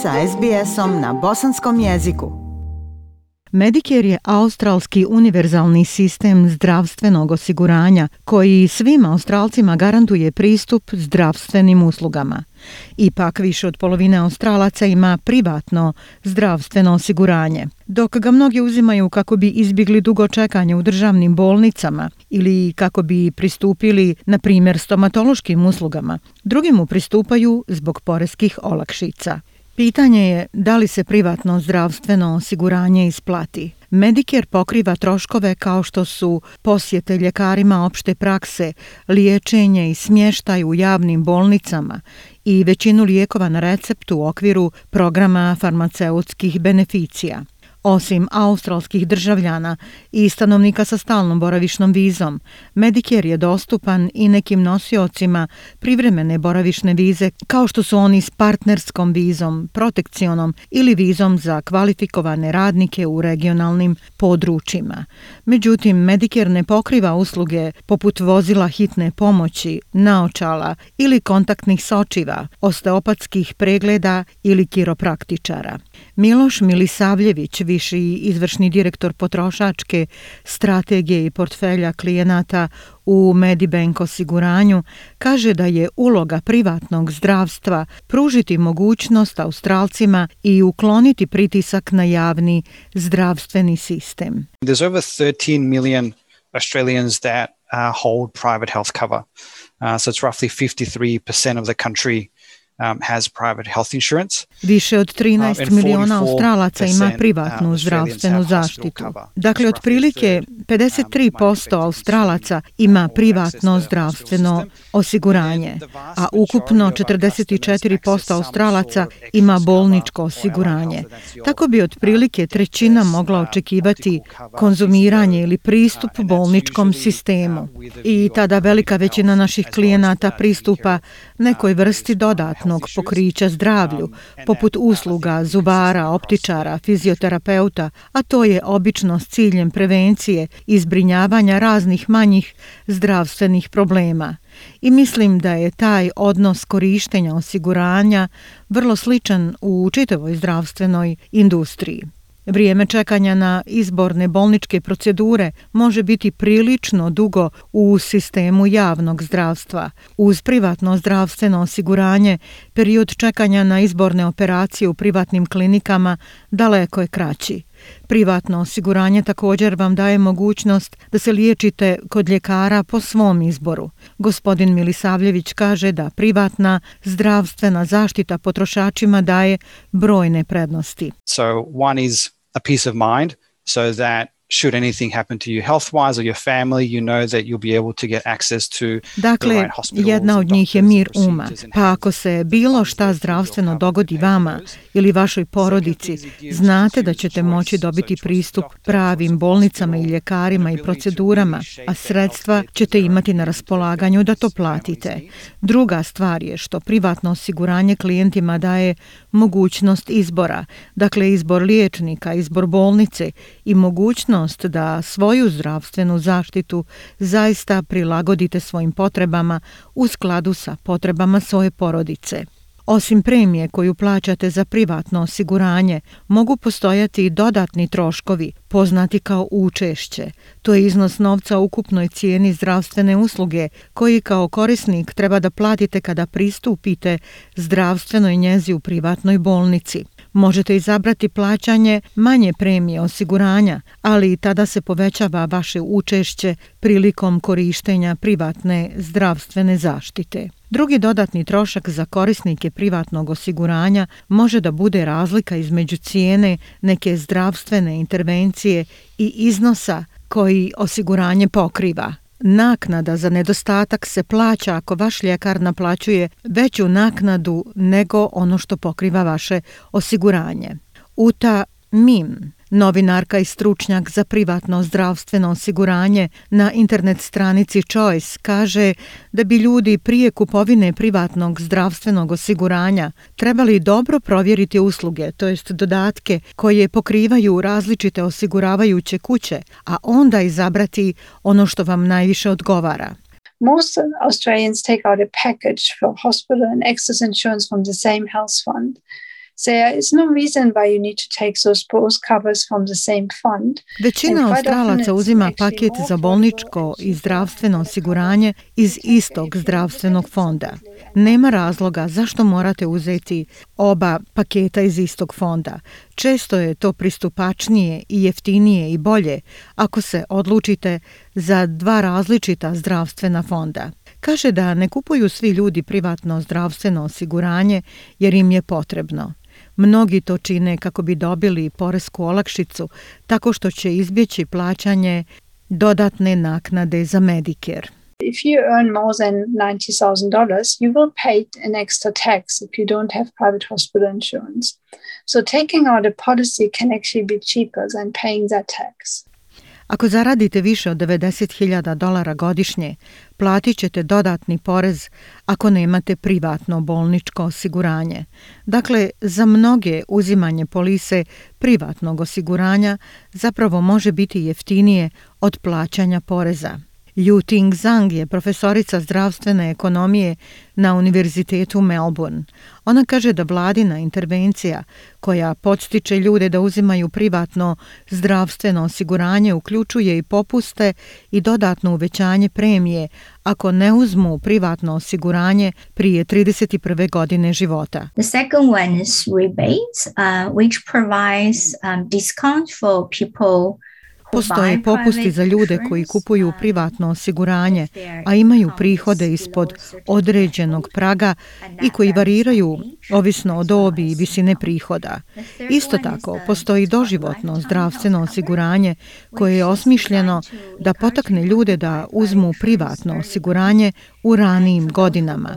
sa SBS-om na bosanskom jeziku. Medicare je australski univerzalni sistem zdravstvenog osiguranja koji svim australcima garantuje pristup zdravstvenim uslugama. Ipak više od polovine australaca ima privatno zdravstveno osiguranje, dok ga mnogi uzimaju kako bi izbjegli dugo čekanje u državnim bolnicama ili kako bi pristupili, na primjer, stomatološkim uslugama, drugim mu pristupaju zbog poreskih olakšica. Pitanje je da li se privatno zdravstveno osiguranje isplati. Medicare pokriva troškove kao što su posjete ljekarima opšte prakse, liječenje i smještaj u javnim bolnicama i većinu lijekova na receptu u okviru programa farmaceutskih beneficija. Osim australskih državljana i stanovnika sa stalnom boravišnom vizom, Medicare je dostupan i nekim nosiocima privremene boravišne vize kao što su oni s partnerskom vizom, protekcionom ili vizom za kvalifikovane radnike u regionalnim područjima. Međutim, Medicare ne pokriva usluge poput vozila hitne pomoći, naočala ili kontaktnih sočiva, osteopatskih pregleda ili kiropraktičara. Miloš Milisavljević, viši izvršni direktor potrošačke strategije i portfelja klijenata u Medibank osiguranju, kaže da je uloga privatnog zdravstva pružiti mogućnost Australcima i ukloniti pritisak na javni zdravstveni sistem. There's over 13 million Australians that uh, hold private health cover. Uh, so it's roughly 53% of the country uh, Um, has private health insurance. Više od 13 um, miliona Australaca ima privatnu um, zdravstvenu zaštitu. Dakle, otprilike 53% Australaca ima privatno zdravstveno osiguranje, a ukupno 44% Australaca ima bolničko osiguranje. Tako bi otprilike trećina mogla uh, očekivati konzumiranje ili uh, pristup bolničkom sistemu. I tada velika većina naših klijenata pristupa nekoj vrsti dodatno dodatnog pokrića zdravlju, poput usluga, zubara, optičara, fizioterapeuta, a to je obično s ciljem prevencije i zbrinjavanja raznih manjih zdravstvenih problema. I mislim da je taj odnos korištenja osiguranja vrlo sličan u čitavoj zdravstvenoj industriji. Vrijeme čekanja na izborne bolničke procedure može biti prilično dugo u sistemu javnog zdravstva. Uz privatno zdravstveno osiguranje, period čekanja na izborne operacije u privatnim klinikama daleko je kraći. Privatno osiguranje također vam daje mogućnost da se liječite kod ljekara po svom izboru. Gospodin Milisavljević kaže da privatna zdravstvena zaštita potrošačima daje brojne prednosti. So one is a peace of mind so that should anything happen to you health-wise or your family, you know that you'll be able to get access to dakle, the right dakle, hospitals. Dakle, jedna od njih je mir uma. Pa ako se bilo šta zdravstveno dogodi vama ili vašoj porodici, znate da ćete moći dobiti pristup pravim bolnicama i ljekarima i procedurama, a sredstva ćete imati na raspolaganju da to platite. Druga stvar je što privatno osiguranje klijentima daje mogućnost izbora, dakle izbor liječnika, izbor bolnice i mogućnost mogućnost da svoju zdravstvenu zaštitu zaista prilagodite svojim potrebama u skladu sa potrebama svoje porodice. Osim premije koju plaćate za privatno osiguranje, mogu postojati i dodatni troškovi, poznati kao učešće. To je iznos novca u ukupnoj cijeni zdravstvene usluge koji kao korisnik treba da platite kada pristupite zdravstvenoj njezi u privatnoj bolnici. Možete izabrati plaćanje manje premije osiguranja, ali i tada se povećava vaše učešće prilikom korištenja privatne zdravstvene zaštite. Drugi dodatni trošak za korisnike privatnog osiguranja može da bude razlika između cijene neke zdravstvene intervencije i iznosa koji osiguranje pokriva – Naknada za nedostatak se plaća ako vaš ljekar naplaćuje veću naknadu nego ono što pokriva vaše osiguranje. Uta Mim, Novinarka i stručnjak za privatno zdravstveno osiguranje na internet stranici Choice kaže da bi ljudi prije kupovine privatnog zdravstvenog osiguranja trebali dobro provjeriti usluge, to jest dodatke koje pokrivaju različite osiguravajuće kuće, a onda izabrati ono što vam najviše odgovara. Most Australians take out a package for hospital and excess insurance from the same health fund say it's no reason why you need to take those post covers from the same fund. Većina Australaca uzima paket za bolničko i zdravstveno osiguranje iz istog zdravstvenog fonda. Nema razloga zašto morate uzeti oba paketa iz istog fonda. Često je to pristupačnije i jeftinije i bolje ako se odlučite za dva različita zdravstvena fonda. Kaže da ne kupuju svi ljudi privatno zdravstveno osiguranje jer im je potrebno. Mnogi to čine kako bi dobili poresku olakšicu, tako što će izbjeći plaćanje dodatne naknade za Medicare. If you earn more than $90,000, you will pay an extra tax if you don't have private hospital insurance. So taking out a policy can actually be cheaper than paying that tax. Ako zaradite više od 90.000 dolara godišnje, platit ćete dodatni porez ako nemate privatno bolničko osiguranje. Dakle, za mnoge uzimanje polise privatnog osiguranja zapravo može biti jeftinije od plaćanja poreza. Yu Ting Zhang je profesorica zdravstvene ekonomije na Univerzitetu Melbourne. Ona kaže da vladina intervencija koja podstiče ljude da uzimaju privatno zdravstveno osiguranje uključuje i popuste i dodatno uvećanje premije ako ne uzmu privatno osiguranje prije 31. godine života. The second one is rebates, uh, which provides um, discount for people Postoje popusti za ljude koji kupuju um, privatno osiguranje, a imaju um, prihode ispod određenog praga i koji variraju ovisno o dobi i visine prihoda. Isto tako, postoji doživotno zdravstveno osiguranje koje je osmišljeno da potakne ljude da uzmu privatno osiguranje u ranijim godinama,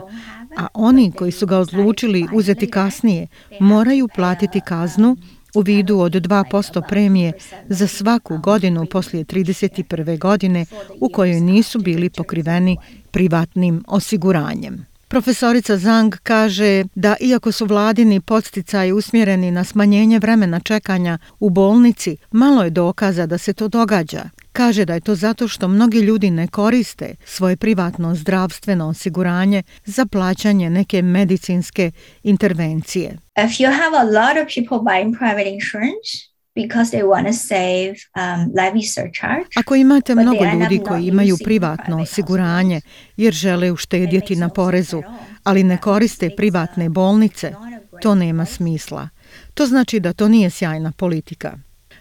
a oni koji su ga odlučili uzeti kasnije moraju platiti kaznu u vidu od 2% premije za svaku godinu poslije 31. godine u kojoj nisu bili pokriveni privatnim osiguranjem. Profesorica Zhang kaže da iako su vladini podsticaji usmjereni na smanjenje vremena čekanja u bolnici, malo je dokaza da se to događa. Kaže da je to zato što mnogi ljudi ne koriste svoje privatno zdravstveno osiguranje za plaćanje neke medicinske intervencije. If you have a lot of people buying private insurance, because they want to save um, levy surcharge. Ako imate mnogo ljudi koji imaju privatno osiguranje jer žele uštedjeti na porezu, ali ne koriste privatne uh, bolnice, to nema smisla. To znači da to nije sjajna politika.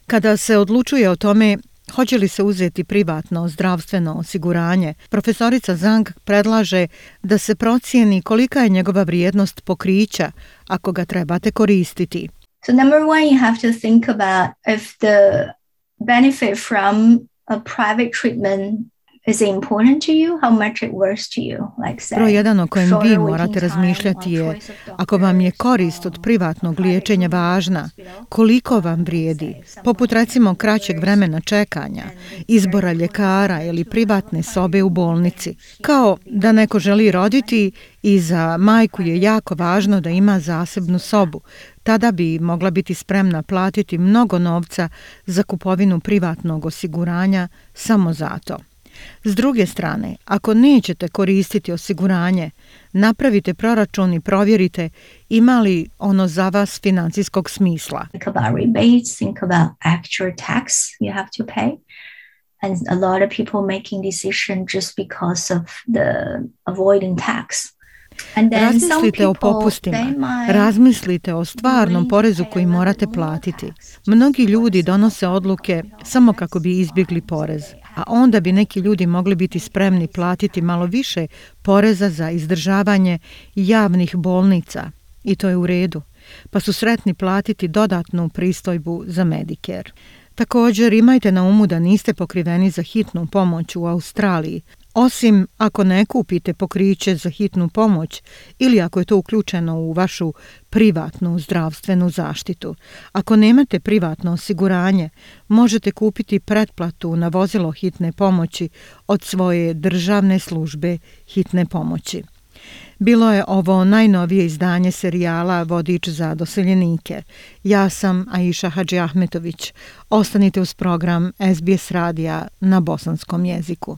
Kada se odlučuje o tome Hoće li se uzeti privatno zdravstveno osiguranje? Profesorica Zang predlaže da se procijeni kolika je njegova vrijednost pokrića ako ga trebate koristiti. So number one, you have to think about if the benefit from a private treatment is it important to you? How much it worth to you? Like say, Broj jedan o kojem vi morate razmišljati je ako vam je um, korist od privatnog liječenja važna, koliko vam vrijedi, poput recimo kraćeg vremena čekanja, izbora ljekara ili privatne sobe u bolnici. Kao da neko želi roditi i za majku je jako važno da ima zasebnu sobu, tada bi mogla biti spremna platiti mnogo novca za kupovinu privatnog osiguranja samo zato. to. S druge strane, ako nećete koristiti osiguranje, napravite proračun i provjerite ima li ono za vas financijskog smisla. Think about rebates, think about actual tax you have to pay. And a lot of people making decision just because of the avoiding tax. Razmislite o popustima, razmislite o stvarnom porezu koji morate platiti. Mnogi ljudi donose odluke samo kako bi izbjegli porez a onda bi neki ljudi mogli biti spremni platiti malo više poreza za izdržavanje javnih bolnica. I to je u redu. Pa su sretni platiti dodatnu pristojbu za Medicare. Također imajte na umu da niste pokriveni za hitnu pomoć u Australiji, Osim ako ne kupite pokriće za hitnu pomoć ili ako je to uključeno u vašu privatnu zdravstvenu zaštitu. Ako nemate privatno osiguranje, možete kupiti pretplatu na vozilo hitne pomoći od svoje državne službe hitne pomoći. Bilo je ovo najnovije izdanje serijala Vodič za doseljenike. Ja sam Aisha Hadži Ahmetović. Ostanite uz program SBS Radija na bosanskom jeziku.